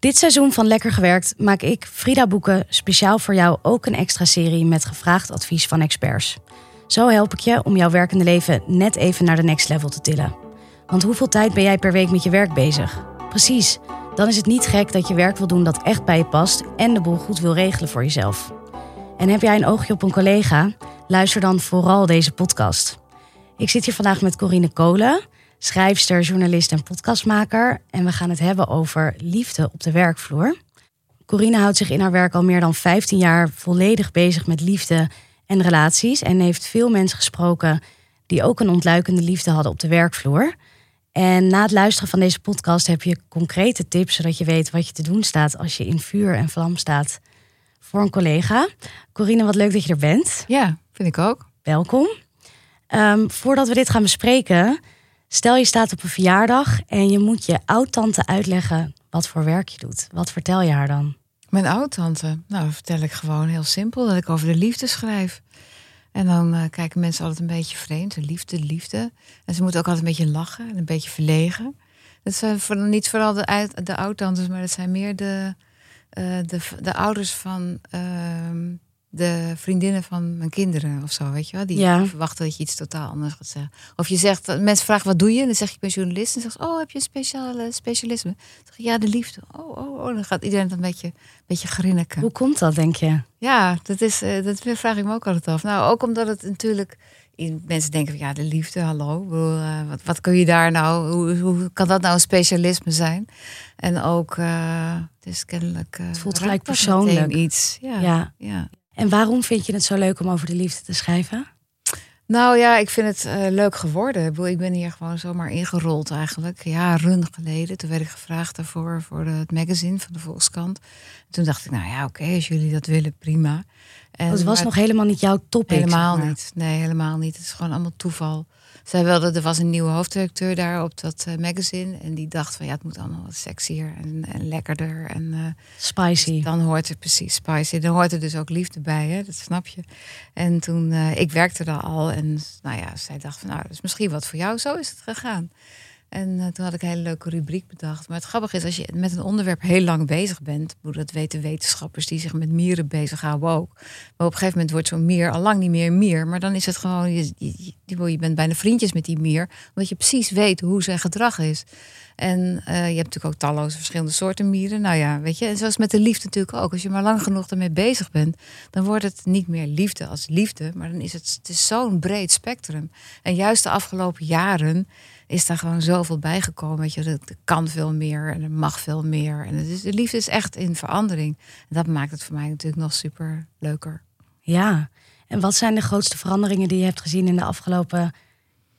Dit seizoen van Lekker Gewerkt maak ik, Frida Boeken, speciaal voor jou ook een extra serie met gevraagd advies van experts. Zo help ik je om jouw werkende leven net even naar de next level te tillen. Want hoeveel tijd ben jij per week met je werk bezig? Precies, dan is het niet gek dat je werk wil doen dat echt bij je past en de boel goed wil regelen voor jezelf. En heb jij een oogje op een collega? Luister dan vooral deze podcast. Ik zit hier vandaag met Corine Kolen, schrijfster, journalist en podcastmaker. En we gaan het hebben over liefde op de werkvloer. Corine houdt zich in haar werk al meer dan 15 jaar volledig bezig met liefde en relaties. En heeft veel mensen gesproken die ook een ontluikende liefde hadden op de werkvloer. En na het luisteren van deze podcast heb je concrete tips, zodat je weet wat je te doen staat als je in vuur en vlam staat voor een collega. Corine, wat leuk dat je er bent. Ja, vind ik ook. Welkom. Ehm, voordat we dit gaan bespreken, stel je staat op een verjaardag en je moet je oud-tante uitleggen wat voor werk je doet. Wat vertel je haar dan? Mijn oud-tante, nou vertel ik gewoon heel simpel dat ik over de liefde schrijf. En dan uh, kijken mensen altijd een beetje vreemd. De liefde, liefde. En ze moeten ook altijd een beetje lachen en een beetje verlegen. Dat zijn voor, niet vooral de, oud-tantes, maar dat zijn meer de, uh, de, de ouders van uh, de vriendinnen van mijn kinderen of zo, weet je wel. Die Ja. verwachten dat je iets totaal anders gaat zeggen. Of je zegt, mensen vragen wat doe je? En dan zeg je ik ben journalist. En dan zeg je, oh heb je een speciale specialisme? Dan zeg je, ja de liefde. Oh, oh, oh. Dan gaat iedereen dan een beetje, een beetje grinniken. Hoe komt dat, denk je? Ja, dat, is, eh, dat vraag ik me ook altijd af. Nou, ook omdat het natuurlijk. Mensen denken van ja, de liefde, hallo. Eh, wat, wat kun je daar nou? Hoe, hoe kan dat nou een specialisme zijn? En ook, eh, het is kennelijk. eh, Het voelt gelijk persoonlijk. Iets. Ja, Ja. ja. En waarom vind je het zo leuk om over de liefde te schrijven? Nou ja, ik vind het eh, leuk geworden. Ik, bedoel, ik ben hier gewoon zomaar ingerold eigenlijk. Jaren geleden. Toen werd ik gevraagd daarvoor voor het magazine van de Volkskrant. Toen dacht ik, nou ja, oké, als jullie dat willen, prima. En, het was nog helemaal niet jouw topic. Helemaal zeg maar. niet. Nee, helemaal niet. Het is gewoon allemaal toeval. Zij wilde, er was een nieuwe hoofdredacteur daar op dat eh, magazine. En die dacht van ja, het moet allemaal wat sexier en, en lekkerder. En eh, Spicy. dan hoort er precies spicy. Dan hoort er dus ook liefde bij, hè? dat snap je. En toen, eh, ik werkte daar al. En nou ja, zij dacht van nou, dat is misschien wat voor jou. Zo is het gegaan. En eh, toen had ik een hele leuke rubriek bedacht. Maar het grappige is, als je met een onderwerp heel lang bezig bent, dat weten wetenschappers die zich met mieren bezighouden ook. Maar op een gegeven moment wordt zo'n mier al lang niet meer een mier. Maar dan is het gewoon, je, je, bent bijna vriendjes met die mier, omdat je precies weet hoe zijn gedrag is. En eh, je hebt natuurlijk ook talloze verschillende soorten mieren. Nou ja, weet je, en zoals met de liefde natuurlijk ook. Als je maar lang genoeg ermee bezig bent, dan wordt het niet meer liefde als liefde, maar dan is het, het zo'n breed spectrum. En juist de afgelopen jaren is daar gewoon zoveel bijgekomen. Weet je, er kan veel meer en er mag veel meer. En het is, de liefde is echt in verandering. En dat maakt het voor mij natuurlijk nog super leuker. Ja. En wat zijn de grootste veranderingen die je hebt gezien in de afgelopen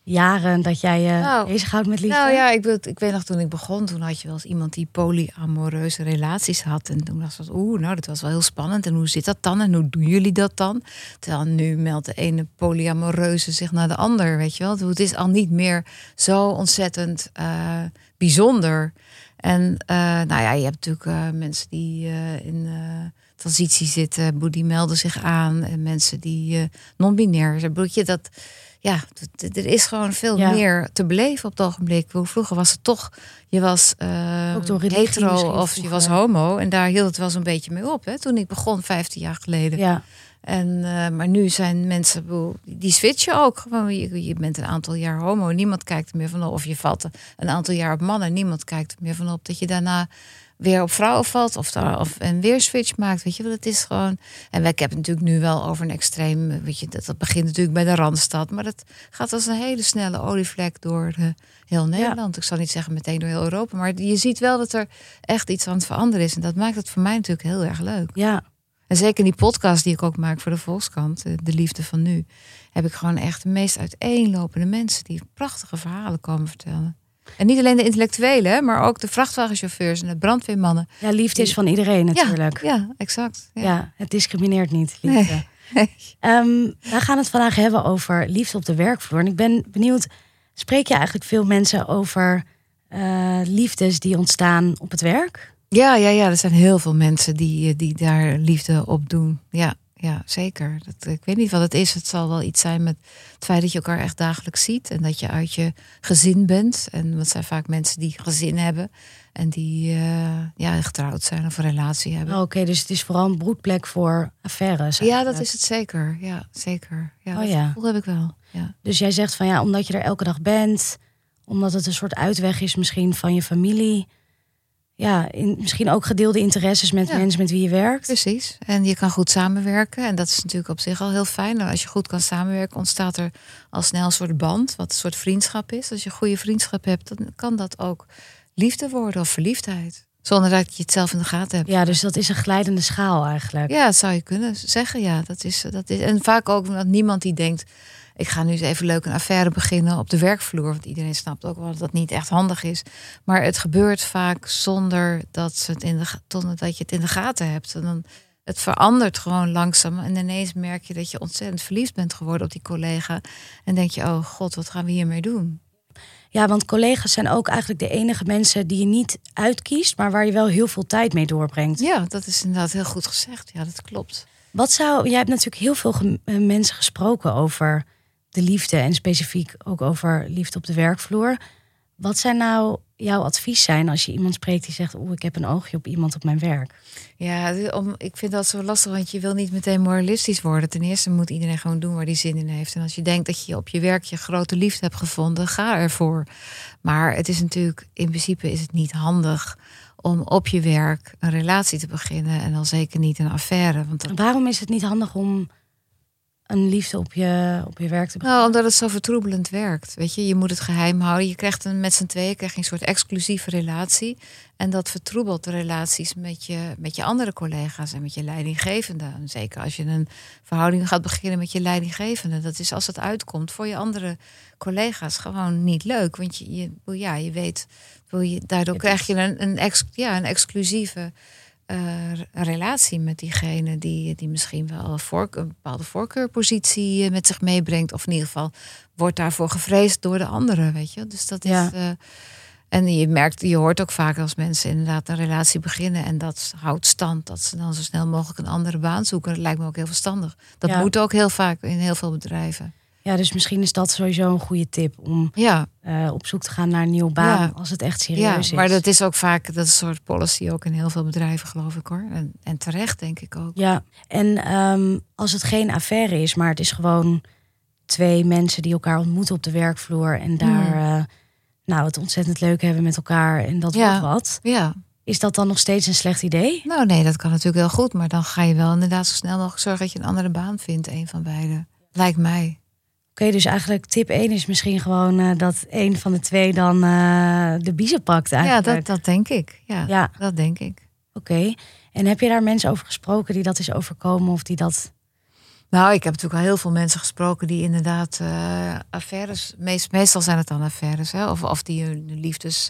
jaren dat jij je Nou, bezighoudt met liefde? Nou ja, ik, weet- ik weet nog toen ik begon, toen had je wel eens iemand die polyamoreuze relaties had. En toen was het, oeh, nou dat was wel heel spannend. En hoe zit dat dan? En hoe doen jullie dat dan? Terwijl nu meldt de ene polyamoreuze zich naar de ander, weet je wel. Het is al niet meer zo ontzettend eh, bijzonder. En eh, nou ja, je hebt natuurlijk eh, mensen die eh, in eh, transitie zitten, die melden zich aan. En mensen die eh, non-binair zijn. Broertje, dat, ja, er is gewoon veel Ja. meer te beleven op het ogenblik. Hoe Vroeger was het toch, je was Ook door religie hetero of je was homo. En daar hield het wel zo'n beetje mee op. Hè, toen ik begon, 15 jaar geleden. Ja. En, eh, maar nu zijn mensen, die switchen ook. Gewoon, je, je bent een aantal jaar homo, niemand kijkt er meer van op. Of je valt een aantal jaar op mannen, niemand kijkt er meer van op. Dat je daarna weer op vrouwen valt of, daar, of en weer switch maakt. Weet je, want het is gewoon. En ik heb het natuurlijk nu wel over een extreem. Weet je, dat, dat begint natuurlijk bij de randstad, maar dat gaat als een hele snelle olievlek door eh, heel Nederland. Ik zal niet zeggen meteen door heel Europa, maar je ziet wel dat er echt iets aan het veranderen is. En dat maakt het voor mij natuurlijk heel erg leuk. ja. En zeker in die podcast die ik ook maak voor de Volkskrant, eh, De Liefde van Nu, heb ik gewoon echt de meest uiteenlopende mensen die prachtige verhalen komen vertellen. En niet alleen de intellectuelen, maar ook de vrachtwagenchauffeurs en de brandweermannen. ja, liefde is van iedereen natuurlijk. Ja, exact. Ja, Ja. het discrimineert niet, liefde. Nee. Ehm, we gaan het vandaag hebben over liefde op de werkvloer. En ik ben benieuwd, spreek je eigenlijk veel mensen over eh, liefdes die ontstaan op het werk? Ja, ja, ja, er zijn heel veel mensen die, eh, die daar liefde op doen. Ja, ja, zeker. Dat, ik weet niet wat het is. Het zal wel iets zijn met het feit dat je elkaar echt dagelijks ziet. En dat je uit je gezin bent. En wat zijn vaak mensen die gezin hebben. En die uh, ja, getrouwd zijn of een relatie hebben. Oh, Oké, dus het is vooral een broedplek voor affaires. Ja, dat is het zeker. Ja, zeker. Ja, Oh dat ja. gevoel heb ik wel. Ja. Dus jij zegt van ja, omdat je er elke dag bent, omdat het een soort uitweg is misschien van je familie. Ja, in, misschien ook gedeelde interesses met Ja. mensen met wie je werkt. Precies. En je kan goed samenwerken. En dat is natuurlijk op zich al heel fijn. Nou, Als je goed kan samenwerken, ontstaat er al snel een soort band, wat een soort vriendschap is. Als je een goede vriendschap hebt, dan kan dat ook liefde worden of verliefdheid. Zonder dat je het zelf in de gaten hebt. Ja, dus dat is een glijdende schaal eigenlijk. Ja, dat zou je kunnen zeggen. Ja, dat is, dat is. En vaak ook dat niemand die denkt. Ik ga nu eens even leuk een affaire beginnen op de werkvloer. Want iedereen snapt ook wel dat dat niet echt handig is. Maar het gebeurt vaak zonder dat, ze het in de, zonder dat je het in de gaten hebt. En dan, het verandert gewoon langzaam. En ineens merk je dat je ontzettend verliefd bent geworden op die collega. En denk je, oh god, wat gaan we hiermee doen? Ja, want collega's zijn ook eigenlijk de enige mensen die je niet uitkiest, maar waar je wel heel veel tijd mee doorbrengt. Ja, dat is inderdaad heel goed gezegd. Ja, dat klopt. Wat zou, jij hebt natuurlijk heel veel eh, mensen gesproken over de liefde en specifiek ook over liefde op de werkvloer. Wat zijn nou jouw advies zijn als je iemand spreekt die zegt, oeh, ik heb een oogje op iemand op mijn werk? Ja, om, ik vind dat zo lastig, want je wil niet meteen moralistisch worden. Ten eerste moet iedereen gewoon doen waar hij zin in heeft. En als je denkt dat je op je werk je grote liefde hebt gevonden, ga ervoor. Maar het is natuurlijk, in principe is het niet handig om op je werk een relatie te beginnen. En dan zeker niet een affaire. Want dat, Waarom is het niet handig om een liefde op je, op je werk te beginnen? nou, omdat het zo vertroebelend werkt. Weet je, je moet het geheim houden. Je krijgt een, met z'n tweeën krijg je een soort exclusieve relatie. En dat vertroebelt de relaties met je, met je andere collega's en met je leidinggevende. En zeker als je een verhouding gaat beginnen met je leidinggevende. Dat is als het uitkomt voor je andere collega's gewoon niet leuk. Want je, je, ja, je weet, wil je, daardoor krijg je een, een, ex, ja, een exclusieve eh, relatie met diegene die, die misschien wel voor, een bepaalde voorkeurpositie eh, met zich meebrengt. Of in ieder geval wordt daarvoor gevreesd door de anderen, weet je. Dus dat is. Eh, en je merkt, je hoort ook vaak als mensen inderdaad een relatie beginnen en dat houdt stand, dat ze dan zo snel mogelijk een andere baan zoeken. Dat lijkt me ook heel verstandig. Dat Ja. moet ook heel vaak in heel veel bedrijven. Ja, dus misschien is dat sowieso een goede tip om Ja, eh, op zoek te gaan naar een nieuwe baan Ja. als het echt ja serieus is. maar dat is ook vaak dat is een soort policy ook in heel veel bedrijven, geloof ik hoor. En, en terecht, denk ik ook. Ja, en ehm, als het geen affaire is, maar het is gewoon twee mensen die elkaar ontmoeten op de werkvloer en daar eh, nou, het ontzettend leuk hebben met elkaar en dat Ja. wordt wat. Ja, Is dat dan nog steeds een slecht idee? nou nee, dat kan natuurlijk heel goed, maar dan ga je wel inderdaad zo snel mogelijk zorgen dat je een andere baan vindt, een van beide. Lijkt mij. Oké, dus eigenlijk tip 1 is misschien gewoon eh, dat een van de twee dan eh, de biezen pakt Ja, eigenlijk. dat, dat denk ik. Ja, Ja, dat denk ik. oké. En heb je daar mensen over gesproken die dat is overkomen of die dat... Nou, ik heb natuurlijk al heel veel mensen gesproken die inderdaad eh, affaires, meest, meestal zijn het dan affaires, hè, of, of die hun liefdes,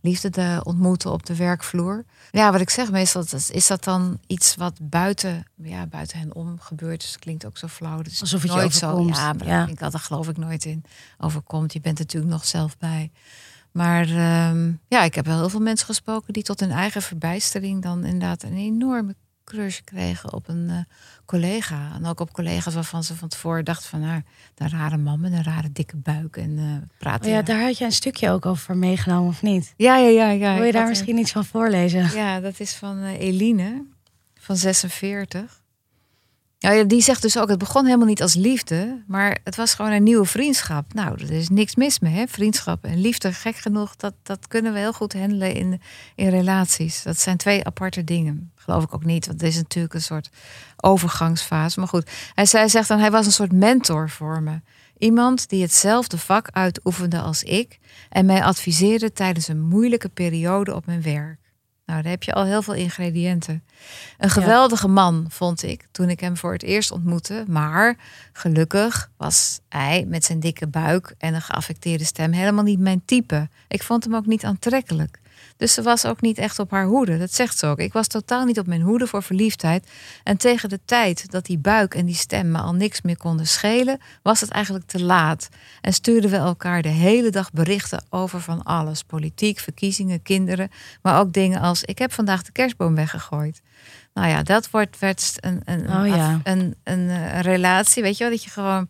liefde de ontmoeten op de werkvloer. Ja, wat ik zeg, meestal is, is dat dan iets wat buiten, ja, buiten hen om gebeurt. Dus het klinkt ook zo flauw. Is Alsof het je nooit zo. overkomt. Ja, maar ik, daar geloof ik nooit in. Overkomt. Je bent er natuurlijk nog zelf bij. Maar ehm, ja, ik heb wel heel veel mensen gesproken die tot hun eigen verbijstering dan inderdaad een enorme crush kregen op een eh, collega. En ook op collega's waarvan ze van tevoren dachten van nou, een rare man met een rare dikke buik en eh praten. Oh ja, daar had je een stukje ook over meegenomen of niet? ja, ja, ja, ja. Wil je daar misschien iets van voorlezen? Ja, dat is van eh, Eline van 46. Ja, die zegt dus ook, het begon helemaal niet als liefde, maar het was gewoon een nieuwe vriendschap. Nou, er is niks mis mee, hè? Vriendschap en liefde, gek genoeg, dat, dat kunnen we heel goed handelen in, in relaties. Dat zijn twee aparte dingen. Geloof ik ook niet, want het is natuurlijk een soort overgangsfase. Maar goed, hij, zij zegt dan, hij was een soort mentor voor me. Iemand die hetzelfde vak uitoefende als ik en mij adviseerde tijdens een moeilijke periode op mijn werk. Nou, daar heb je al heel veel ingrediënten. Een geweldige man, vond ik, toen ik hem voor het eerst ontmoette. Maar gelukkig was hij met zijn dikke buik en een geaffecteerde stem helemaal niet mijn type. Ik vond hem ook niet aantrekkelijk. Dus ze was ook niet echt op haar hoede. Dat zegt ze ook. Ik was totaal niet op mijn hoede voor verliefdheid. En tegen de tijd dat die buik en die stem me al niks meer konden schelen, was het eigenlijk te laat. En stuurden we elkaar de hele dag berichten over van alles: politiek, verkiezingen, kinderen. Maar ook dingen als: Ik heb vandaag de kerstboom weggegooid. Nou ja, dat wordt, werd een, een, Oh ja. af- een, een, eh, een relatie, weet je wel, dat je gewoon...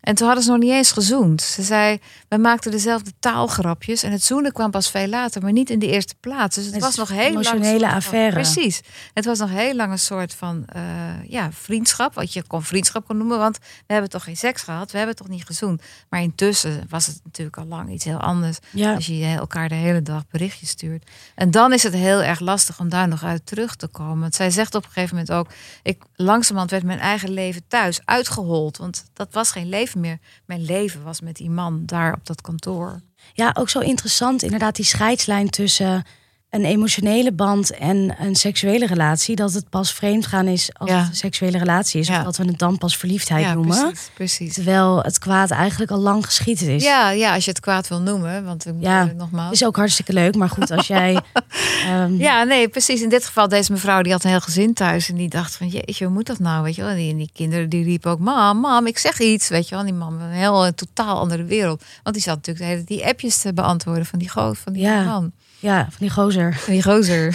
En toen hadden ze nog niet eens gezoend. Ze zei, wij maakten dezelfde taalgrapjes. En het zoenen kwam pas veel later, maar niet in de eerste plaats. Dus het, Het was nog heel lang... een van- affaire. Precies. Het was nog heel lang een soort van eh, ja, vriendschap. Wat je kon vriendschap kon noemen. Want we hebben toch geen seks gehad. We hebben toch niet gezoend. Maar intussen was het natuurlijk al lang iets heel anders. Ja. Als je elkaar de hele dag berichtjes stuurt. En dan is het heel erg lastig om daar nog uit terug te komen. Want zij zegt op een gegeven moment ook... Ik, langzamerhand werd mijn eigen leven thuis uitgehold. Want dat was geen leven meer. Mijn leven was met die man daar op dat kantoor. Ja, ook zo interessant inderdaad die scheidslijn tussen een emotionele band en een seksuele relatie. Dat het pas vreemdgaan is als Ja. het een seksuele relatie is. Ja. Of dat we het dan pas verliefdheid noemen. precies. precies. Terwijl het kwaad eigenlijk al lang geschieden is. Ja, ja, als je het kwaad wil noemen. Want ik Ja, ja, nogmaals... Is ook hartstikke leuk. Maar goed, als jij... ehm, Ja, nee, precies. In dit geval, deze mevrouw die had een heel gezin thuis. En die dacht van, jeetje, hoe moet dat nou? Weet je wel? En die, en die kinderen die riepen ook, mam, mam, ik zeg iets. Weet je wel? En die man, een heel een totaal andere wereld. Want die zat natuurlijk de hele die appjes te beantwoorden van die goot, van die Ja. man. Ja, van die gozer. Van die gozer.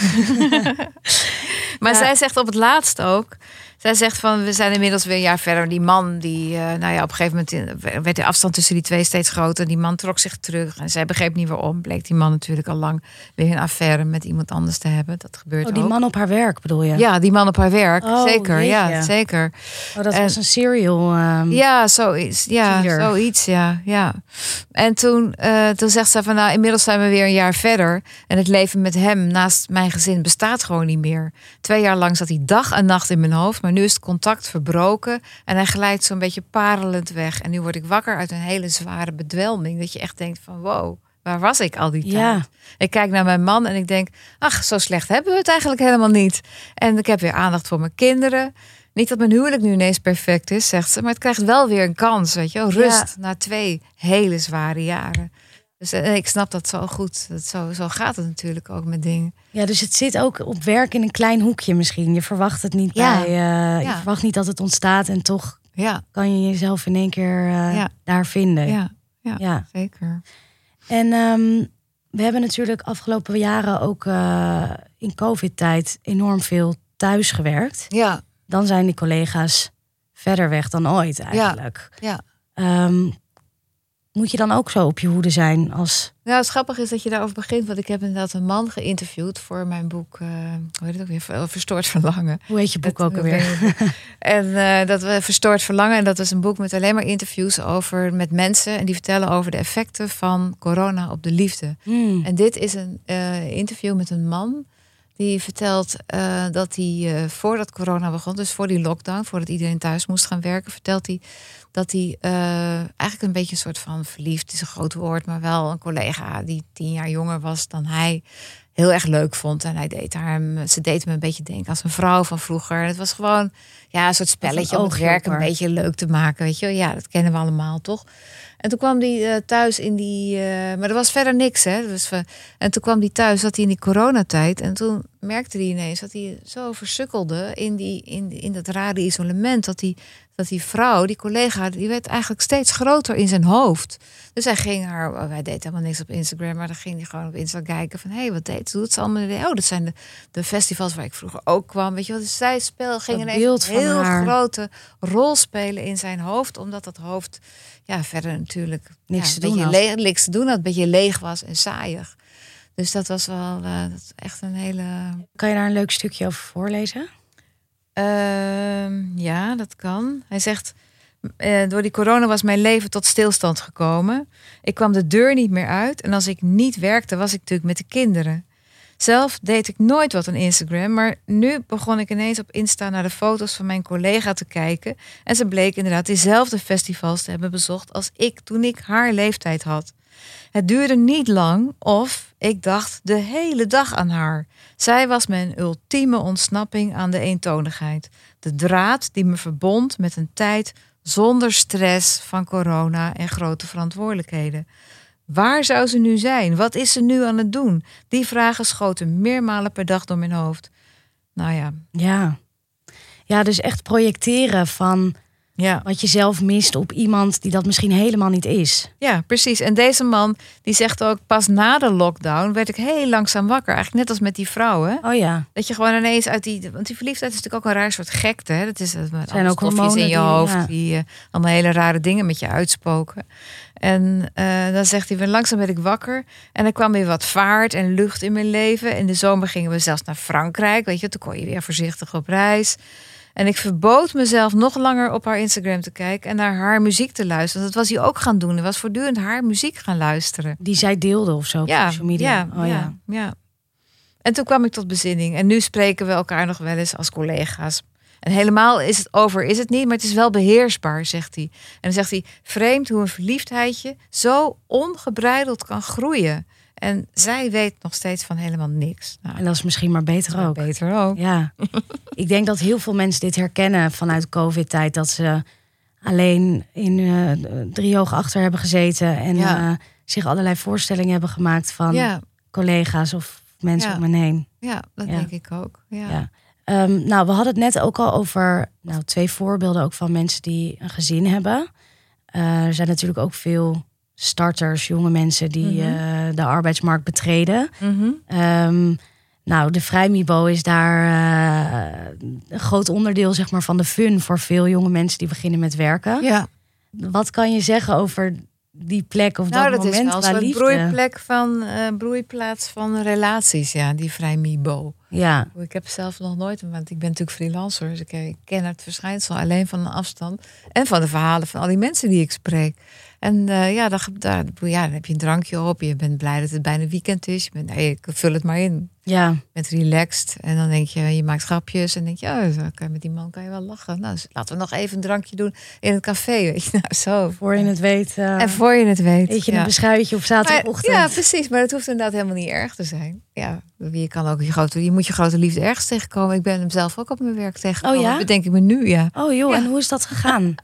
maar Ja. zij zegt op het laatst ook. Zij zegt van, we zijn inmiddels weer een jaar verder. Die man, die, eh, nou ja, op een gegeven moment in- werd de afstand tussen die twee steeds groter. Die man trok zich terug en zij begreep niet waarom. Bleek die man natuurlijk al lang weer een affaire met iemand anders te hebben. Dat gebeurt Oh, die ook. man op haar werk bedoel je? Ja, die man op haar werk. Oh, zeker, ja, zeker. Oh, dat En- was een serial. ehm, Ja, zoiets. Ja, Cheater. zoiets, ja. ja. En toen, eh, toen zegt ze van, nou, inmiddels zijn we weer een jaar verder. En het leven met hem naast mijn gezin bestaat gewoon niet meer. Twee jaar lang zat hij dag en nacht in mijn hoofd. Maar nu is het contact verbroken. En hij glijdt zo'n beetje parelend weg. En nu word ik wakker uit een hele zware bedwelming. Dat je echt denkt van, wow, waar was ik al die tijd? Ja. Ik kijk naar mijn man en ik denk, ach, zo slecht hebben we het eigenlijk helemaal niet. En ik heb weer aandacht voor mijn kinderen. Niet dat mijn huwelijk nu ineens perfect is, zegt ze, maar het krijgt wel weer een kans, weet je wel. Rust na twee hele zware jaren. Dus eh, ik snap dat zo goed. Dat zo, zo gaat het natuurlijk ook met dingen. Ja, dus het zit ook op werk in een klein hoekje misschien. Je verwacht het niet Ja. bij. eh, Je verwacht niet dat het ontstaat en toch Ja, kan je jezelf in één keer eh, daar vinden. ja, ja, zeker. En ehm, we hebben natuurlijk afgelopen jaren ook in COVID-tijd enorm veel thuis gewerkt. Ja, Dan zijn die collega's verder weg dan ooit eigenlijk. ja. Ehm, moet je dan ook zo op je hoede zijn als Nou, het grappige is dat je daarover begint. Want ik heb inderdaad een man geïnterviewd voor mijn boek, eh hoe heet het ook weer, Ver- Verstoord Verlangen. hoe heet je boek Dat- ook dat alweer? en eh, dat we Verstoord Verlangen. En dat is een boek met alleen maar interviews over met mensen. En die vertellen over de effecten van corona op de liefde. Hmm. En dit is een eh, interview met een man. Die vertelt eh, dat hij eh, voordat corona begon, dus voor die lockdown, voordat iedereen thuis moest gaan werken, vertelt hij dat hij eh, eigenlijk een beetje een soort van verliefd is een groot woord, maar wel een collega die tien jaar jonger was dan hij heel erg leuk vond. En hij deed haar, ze deed hem een beetje denken als een vrouw van vroeger. Het was gewoon ja, een soort spelletje om het werk een beetje leuk te maken. Weet je, ja, dat kennen we allemaal toch? En toen kwam hij eh, thuis in die. eh, maar er was verder niks, hè? Dus we, en toen kwam hij thuis, zat hij in die coronatijd. En toen merkte hij ineens dat hij zo versukkelde in, die, in, in dat rare isolement. Dat die, dat die vrouw, die collega, die werd eigenlijk steeds groter in zijn hoofd. Dus hij ging haar, oh, hij deed helemaal niks op Instagram, maar dan ging hij gewoon op Insta kijken van, hé, hey, wat deed ze? Doet ze allemaal? Oh, dat zijn de, de festivals waar ik vroeger ook kwam. Weet je wel, dus zij speel ging Dat ineens beeld heel grote rol spelen in zijn hoofd, omdat dat hoofd ja, verder natuurlijk Niks ja, te doen leeg, niks te doen had, een beetje leeg was en saaiig. Dus dat was wel eh, dat echt een hele. Kan je daar een leuk stukje over voorlezen? Ehm, ja, dat kan. Hij zegt. eh, door die corona was mijn leven tot stilstand gekomen. Ik kwam de deur niet meer uit. En als ik niet werkte, was ik natuurlijk met de kinderen. Zelf deed ik nooit wat aan Instagram. Maar nu begon ik ineens op Insta naar de foto's van mijn collega te kijken. En ze bleek inderdaad diezelfde festivals te hebben bezocht als ik toen ik haar leeftijd had. Het duurde niet lang of ik dacht de hele dag aan haar. Zij was mijn ultieme ontsnapping aan de eentonigheid. De draad die me verbond met een tijd zonder stress van corona en grote verantwoordelijkheden. Waar zou ze nu zijn? Wat is ze nu aan het doen? Die vragen schoten meermalen per dag door mijn hoofd. Nou ja, Ja. Ja, dus echt projecteren van Ja. wat je zelf mist op iemand die dat misschien helemaal niet is. ja, precies. En deze man die zegt ook pas na de lockdown werd ik heel langzaam wakker. Eigenlijk net als met die vrouw. Hè? Oh ja, Dat je gewoon ineens uit die. Want die verliefdheid is natuurlijk ook een raar soort gekte. Hè? Dat is het met Zijn ook stofjes in je die- hoofd. ja. Die eh, allemaal hele rare dingen met je uitspoken. En eh, dan zegt hij, langzaam werd ik wakker. En er kwam weer wat vaart en lucht in mijn leven. In de zomer gingen we zelfs naar Frankrijk. Weet je, toen kon je weer voorzichtig op reis. En ik verbood mezelf nog langer op haar Instagram te kijken en naar haar muziek te luisteren. Dat was hij ook gaan doen. Hij was voortdurend haar muziek gaan luisteren. die zij deelde of zo op Ja, social media. ja, oh, ja. ja, ja. En toen kwam ik tot bezinning. En nu spreken we elkaar nog wel eens als collega's. En helemaal is het over, is het niet, maar het is wel beheersbaar, zegt hij. En dan zegt hij, vreemd hoe een verliefdheidje zo ongebreideld kan groeien. En zij weet nog steeds van helemaal niks. Nou, En dat is misschien maar beter ook. beter ook. Ja, ik denk dat heel veel mensen dit herkennen vanuit COVID-tijd. Dat ze alleen in eh driehoog achter hebben gezeten. En Ja. eh, zich allerlei voorstellingen hebben gemaakt van Ja, collega's of mensen Ja. om hen heen. ja dat denk ik ook. Ja. Ehm, nou, we hadden het net ook al over nou, twee voorbeelden ook van mensen die een gezin hebben. Eh, er zijn natuurlijk ook veel starters, jonge mensen die Mhm. eh, de arbeidsmarkt betreden. Mhm. Ehm, nou, de vrijmibo is daar eh, een groot onderdeel zeg maar, van de fun voor veel jonge mensen die beginnen met werken. ja. Wat kan je zeggen over die plek of Nou, dat dat is moment wel een broeiplek van, broeiplaats van relaties, ja, die vrij Mibo. Ja, Ik heb zelf nog nooit, want ik ben natuurlijk freelancer, dus ik eh, ken het verschijnsel alleen van een afstand. En van de verhalen van al die mensen die ik spreek. En eh, ja, dan, daar, ja, dan heb je een drankje op, je bent blij dat het bijna weekend is. Je bent, nee, ik vul het maar in. ja, Je bent relaxed en dan denk je, je maakt grapjes en denk je, oh, kan je met die man kan je wel lachen. Nou, dus laten we nog even een drankje doen in het café, weet je. Nou, zo. voor je het weet, eh, En voor je het weet. eet je ja. een beschuitje op Maar- zaterdagochtend. ja, precies. Maar het hoeft inderdaad helemaal niet erg te zijn. Ja, je kan ook je grote, je moet je grote liefde ergens tegenkomen. Ik ben hem zelf ook op mijn werk tegengekomen. Oh ja? Dat bedenk ik me nu, ja. Oh joh, Ja. en hoe is dat gegaan?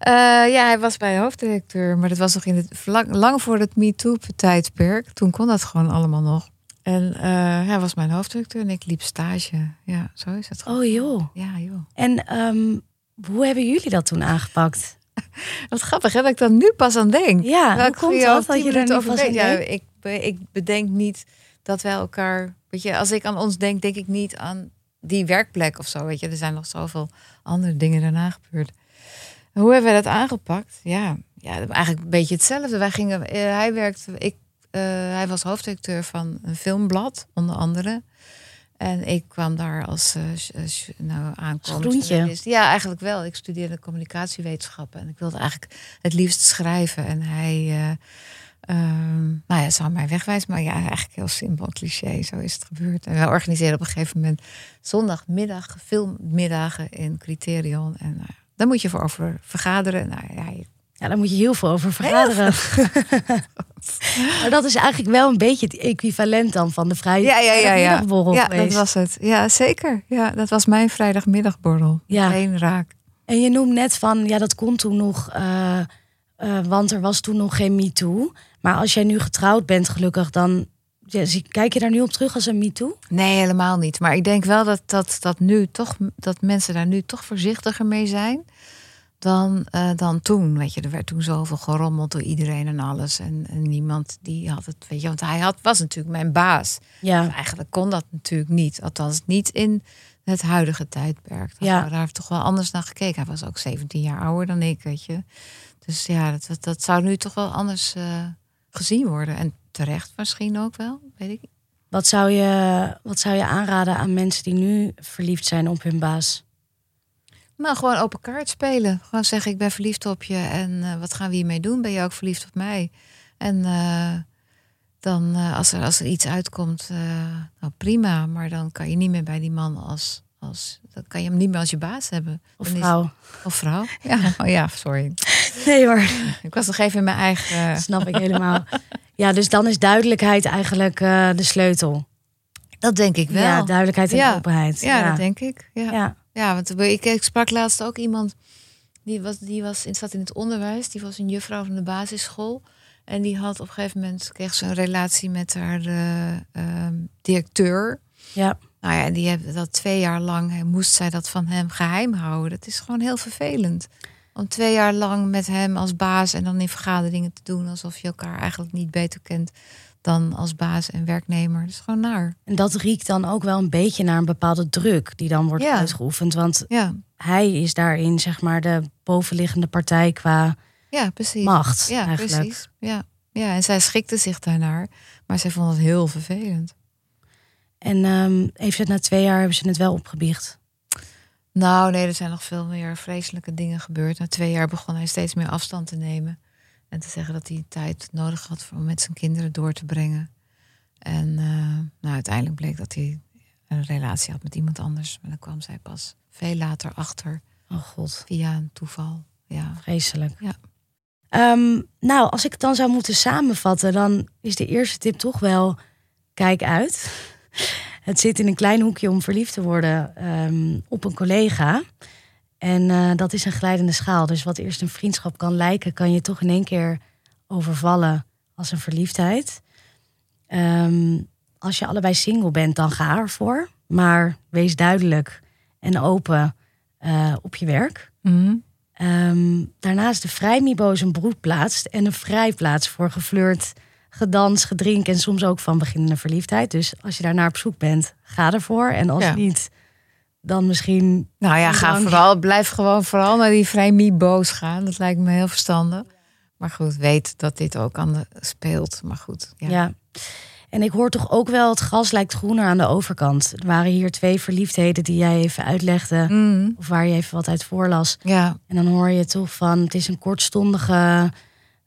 Eh, ja, hij was bij de hoofddirecteur, maar dat was nog in het lang, lang voor het MeToo-tijdperk. Toen kon dat gewoon allemaal nog. En eh, hij was mijn hoofddirecteur en ik liep stage. Ja, zo is het. Oh joh. Ja, joh. En ehm, hoe hebben jullie dat toen aangepakt? Wat grappig hè, dat ik dan nu pas aan denk. Ja, Terwijl hoe komt dat dat je er nu over pas aan denk. Ja, denkt? ik, ik bedenk niet dat wij elkaar... Weet je, als ik aan ons denk, denk ik niet aan die werkplek of zo. Weet je, er zijn nog zoveel andere dingen daarna gebeurd. Hoe hebben wij dat aangepakt? Ja, ja eigenlijk een beetje hetzelfde. Wij gingen, eh, hij werkte, ik, eh, hij was hoofddirecteur van een filmblad, onder andere. En ik kwam daar als uh, nou, journalist. Ja, eigenlijk wel. Ik studeerde communicatiewetenschappen en ik wilde eigenlijk het liefst schrijven. En hij, ehm, nou ja, zou mij wegwijzen, maar ja, eigenlijk heel simpel, cliché. Zo is het gebeurd. En we organiseerden op een gegeven moment zondagmiddag filmmiddagen in Criterion. En nou, daar moet je voor over vergaderen. Nou ja, je- Ja, daar moet je heel veel over vergaderen. maar dat is eigenlijk wel een beetje het equivalent dan van de vrije ja, ja, ja, ja. dat was het. Ja, zeker. Ja, dat was mijn vrijdagmiddagborrel. Ja. Geen raak. En je noemt net van, ja, dat kon toen nog, eh, eh, want er was toen nog geen MeToo. Maar als jij nu getrouwd bent, gelukkig, dan ja, kijk je daar nu op terug als een MeToo? Nee, helemaal niet. Maar ik denk wel dat, dat, dat, nu toch, dat mensen daar nu toch voorzichtiger mee zijn dan, eh, dan toen. Weet je, er werd toen zoveel gerommeld door iedereen en alles. En, en niemand die had het, weet je, want hij had, was natuurlijk mijn baas. Ja, Eigenlijk kon dat natuurlijk niet. Althans, niet in het huidige tijdperk. Ja. daar toch wel anders naar gekeken. Hij was ook 17 jaar ouder dan ik, weet je. Dus ja, dat, dat, dat zou nu toch wel anders eh, gezien worden. En terecht misschien ook wel, weet ik. wat zou, je, wat zou je aanraden aan mensen die nu verliefd zijn op hun baas? Nou, gewoon open kaart spelen. Gewoon zeggen, ik ben verliefd op je. En eh, wat gaan we hiermee doen? Ben je ook verliefd op mij? En eh, dan, eh, als, er, als er iets uitkomt, nou prima. Maar dan kan je niet meer bij die man als... als dan kan je hem niet meer als je baas hebben. Of is- vrouw? of vrouw. Ja, oh ja, sorry. Nee hoor, Ik was nog even in mijn eigen... snap ik helemaal. Ja, dus dan is duidelijkheid eigenlijk eh, de sleutel. Dat denk ik wel. Ja, duidelijkheid en Ja. openheid. Ja, dat denk ik. Ja. Ja. Ja, want ik, ik sprak laatst ook iemand die was, die was in, zat in het onderwijs, die was een juffrouw van de basisschool. En die had op een gegeven moment kreeg ze een relatie met haar eh, ehm, directeur. Ja. Nou ja, en die hebben dat twee jaar lang, moest zij dat van hem geheim houden. Dat is gewoon heel vervelend. Om twee jaar lang met hem als baas en dan in vergaderingen te doen alsof je elkaar eigenlijk niet beter kent dan als baas en werknemer. Dat is gewoon naar. En dat riekt dan ook wel een beetje naar een bepaalde druk die dan wordt Ja. uitgeoefend. Want Ja, hij is daarin zeg maar de bovenliggende partij qua ja precies. macht Ja, eigenlijk. precies. Ja. ja, en zij schikte zich daarnaar. Maar zij vond het heel vervelend. En ehm, heeft het na twee jaar hebben ze het wel opgebiecht. Nou, nee, er zijn nog veel meer vreselijke dingen gebeurd. Na twee jaar begon hij steeds meer afstand te nemen. En te zeggen dat hij tijd nodig had om met zijn kinderen door te brengen. En eh, nou, uiteindelijk bleek dat hij een relatie had met iemand anders. Maar dan kwam zij pas veel later achter Oh god, via een toeval. Ja, vreselijk. Ja. Ehm, nou, als ik het dan zou moeten samenvatten, dan is de eerste tip toch wel: kijk uit. Het zit in een klein hoekje om verliefd te worden ehm, op een collega. En eh, dat is een glijdende schaal. Dus wat eerst een vriendschap kan lijken, kan je toch in één keer overvallen als een verliefdheid. Ehm, als je allebei single bent, dan ga ervoor. Maar wees duidelijk en open eh, op je werk. Mhm. Ehm, daarnaast de vrijmibo is een broedplaats en een vrijplaats voor geflirt, gedans, gedrink en soms ook van beginnende verliefdheid. Dus als je daarnaar op zoek bent, ga ervoor. En als Ja. niet, dan misschien. Nou ja, ga vooral, blijf gewoon vooral naar die vrij mibo's gaan. Dat lijkt me heel verstandig. Maar goed, weet dat dit ook aan de speelt. Maar goed, ja. Ja. En ik hoor toch ook wel, het gras lijkt groener aan de overkant. Er waren hier twee verliefdheden die jij even uitlegde, Mhm. of waar je even wat uit voorlas. ja, En dan hoor je toch van, het is een kortstondige.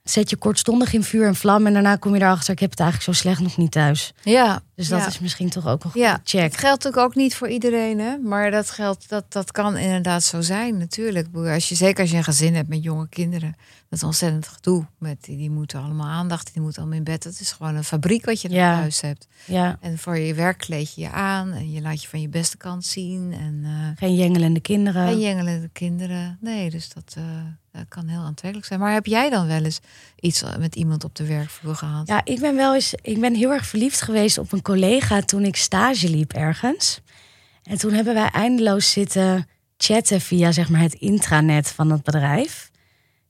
Zet je kortstondig in vuur en vlam en daarna kom je erachter, ik heb het eigenlijk zo slecht nog niet thuis. ja. Dus dat Ja. is misschien toch ook een Ja, goede check. Het geldt natuurlijk ook niet voor iedereen, hè? maar dat, geldt, dat, dat kan inderdaad zo zijn, natuurlijk. Als je, zeker als je een gezin hebt met jonge kinderen, dat is ontzettend gedoe. Met, die, die moeten allemaal aandacht, die moeten allemaal in bed. Dat is gewoon een fabriek wat je in Ja. huis hebt. Ja, En voor je werk kleed je je aan en je laat je van je beste kant zien. En uh, geen jengelende kinderen. geen jengelende kinderen. Nee, dus dat, uh, dat kan heel aantrekkelijk zijn. Maar heb jij dan wel eens iets met iemand op de werkvloer gehad? Ja, ik ben wel eens. Ik ben heel erg verliefd geweest op een collega toen ik stage liep ergens. En toen hebben wij eindeloos zitten chatten via zeg maar het intranet van het bedrijf.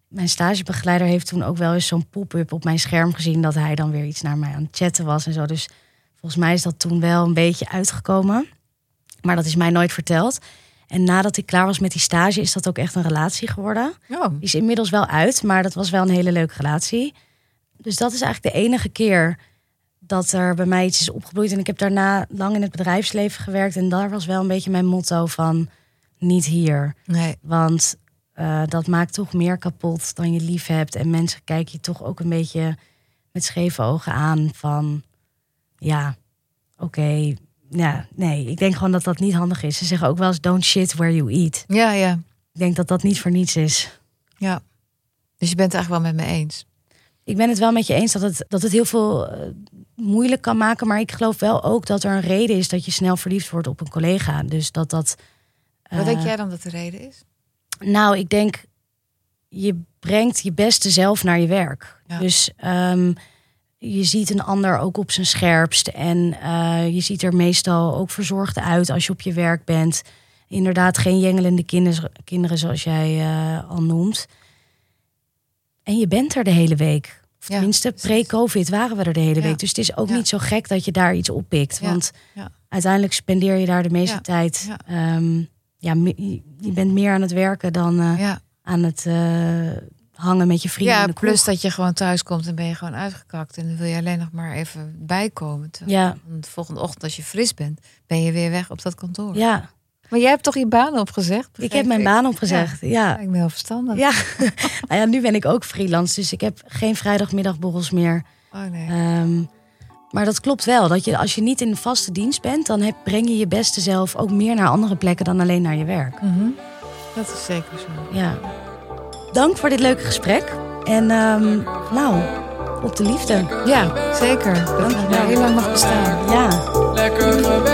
Mijn stagebegeleider heeft toen ook wel eens zo'n pop-up op mijn scherm gezien dat hij dan weer iets naar mij aan het chatten was en zo. Dus volgens mij is dat toen wel een beetje uitgekomen. Maar dat is mij nooit verteld. En nadat ik klaar was met die stage, is dat ook echt een relatie geworden. Oh. Die is inmiddels wel uit, maar dat was wel een hele leuke relatie. Dus dat is eigenlijk de enige keer dat er bij mij iets is opgebloeid. En ik heb daarna lang in het bedrijfsleven gewerkt. En daar was wel een beetje mijn motto van niet hier. Nee. Want uh, dat maakt toch meer kapot dan je lief hebt. En mensen kijken je toch ook een beetje met scheve ogen aan van... Ja, oké, okay, ja, nee, ik denk gewoon dat dat niet handig is. Ze zeggen ook wel eens don't shit where you eat. Ja, ja. Ik denk dat dat niet voor niets is. Ja. Dus je bent het eigenlijk wel met me eens. Ik ben het wel met je eens dat het, dat het heel veel uh, moeilijk kan maken. Maar ik geloof wel ook dat er een reden is dat je snel verliefd wordt op een collega. Dus dat dat. Uh, Wat denk jij dan dat de reden is? Nou, ik denk je brengt je beste zelf naar je werk. Ja. Dus um, je ziet een ander ook op zijn scherpst. En uh, je ziet er meestal ook verzorgd uit als je op je werk bent. Inderdaad, geen jengelende kinderen, kinderen zoals jij uh, al noemt. En je bent er de hele week. Of Ja, tenminste, pre-COVID waren we er de hele Ja. week. Dus het is ook Ja. niet zo gek dat je daar iets oppikt. Want uiteindelijk spendeer je daar de meeste tijd. Ja. ehm, ja, je- bent meer aan het werken dan eh, aan het eh, hangen met je vrienden. ja plus dat je gewoon thuis komt en ben je gewoon uitgekakt. En dan wil je alleen nog maar even bijkomen. Ja, De volgende ochtend als je fris bent, ben je weer weg op dat kantoor. ja, Maar jij hebt toch je baan opgezegd? ik heb mijn baan opgezegd. Ja, Ik ben heel verstandig. ja. nou ja, nu ben ik ook freelance, dus ik heb geen vrijdagmiddagborrels meer. Oh nee. Ehm, maar dat klopt wel. Dat je, als je niet in de vaste dienst bent, dan heb, breng je je beste zelf ook meer naar andere plekken dan alleen naar je werk. Mhm. Dat is zeker zo. Ja. Dank voor dit leuke gesprek. En ehm, nou, op de liefde. Ja, zeker. Dat het Dankjewel. heel lang mag bestaan. Ja. Lekker gewerkt.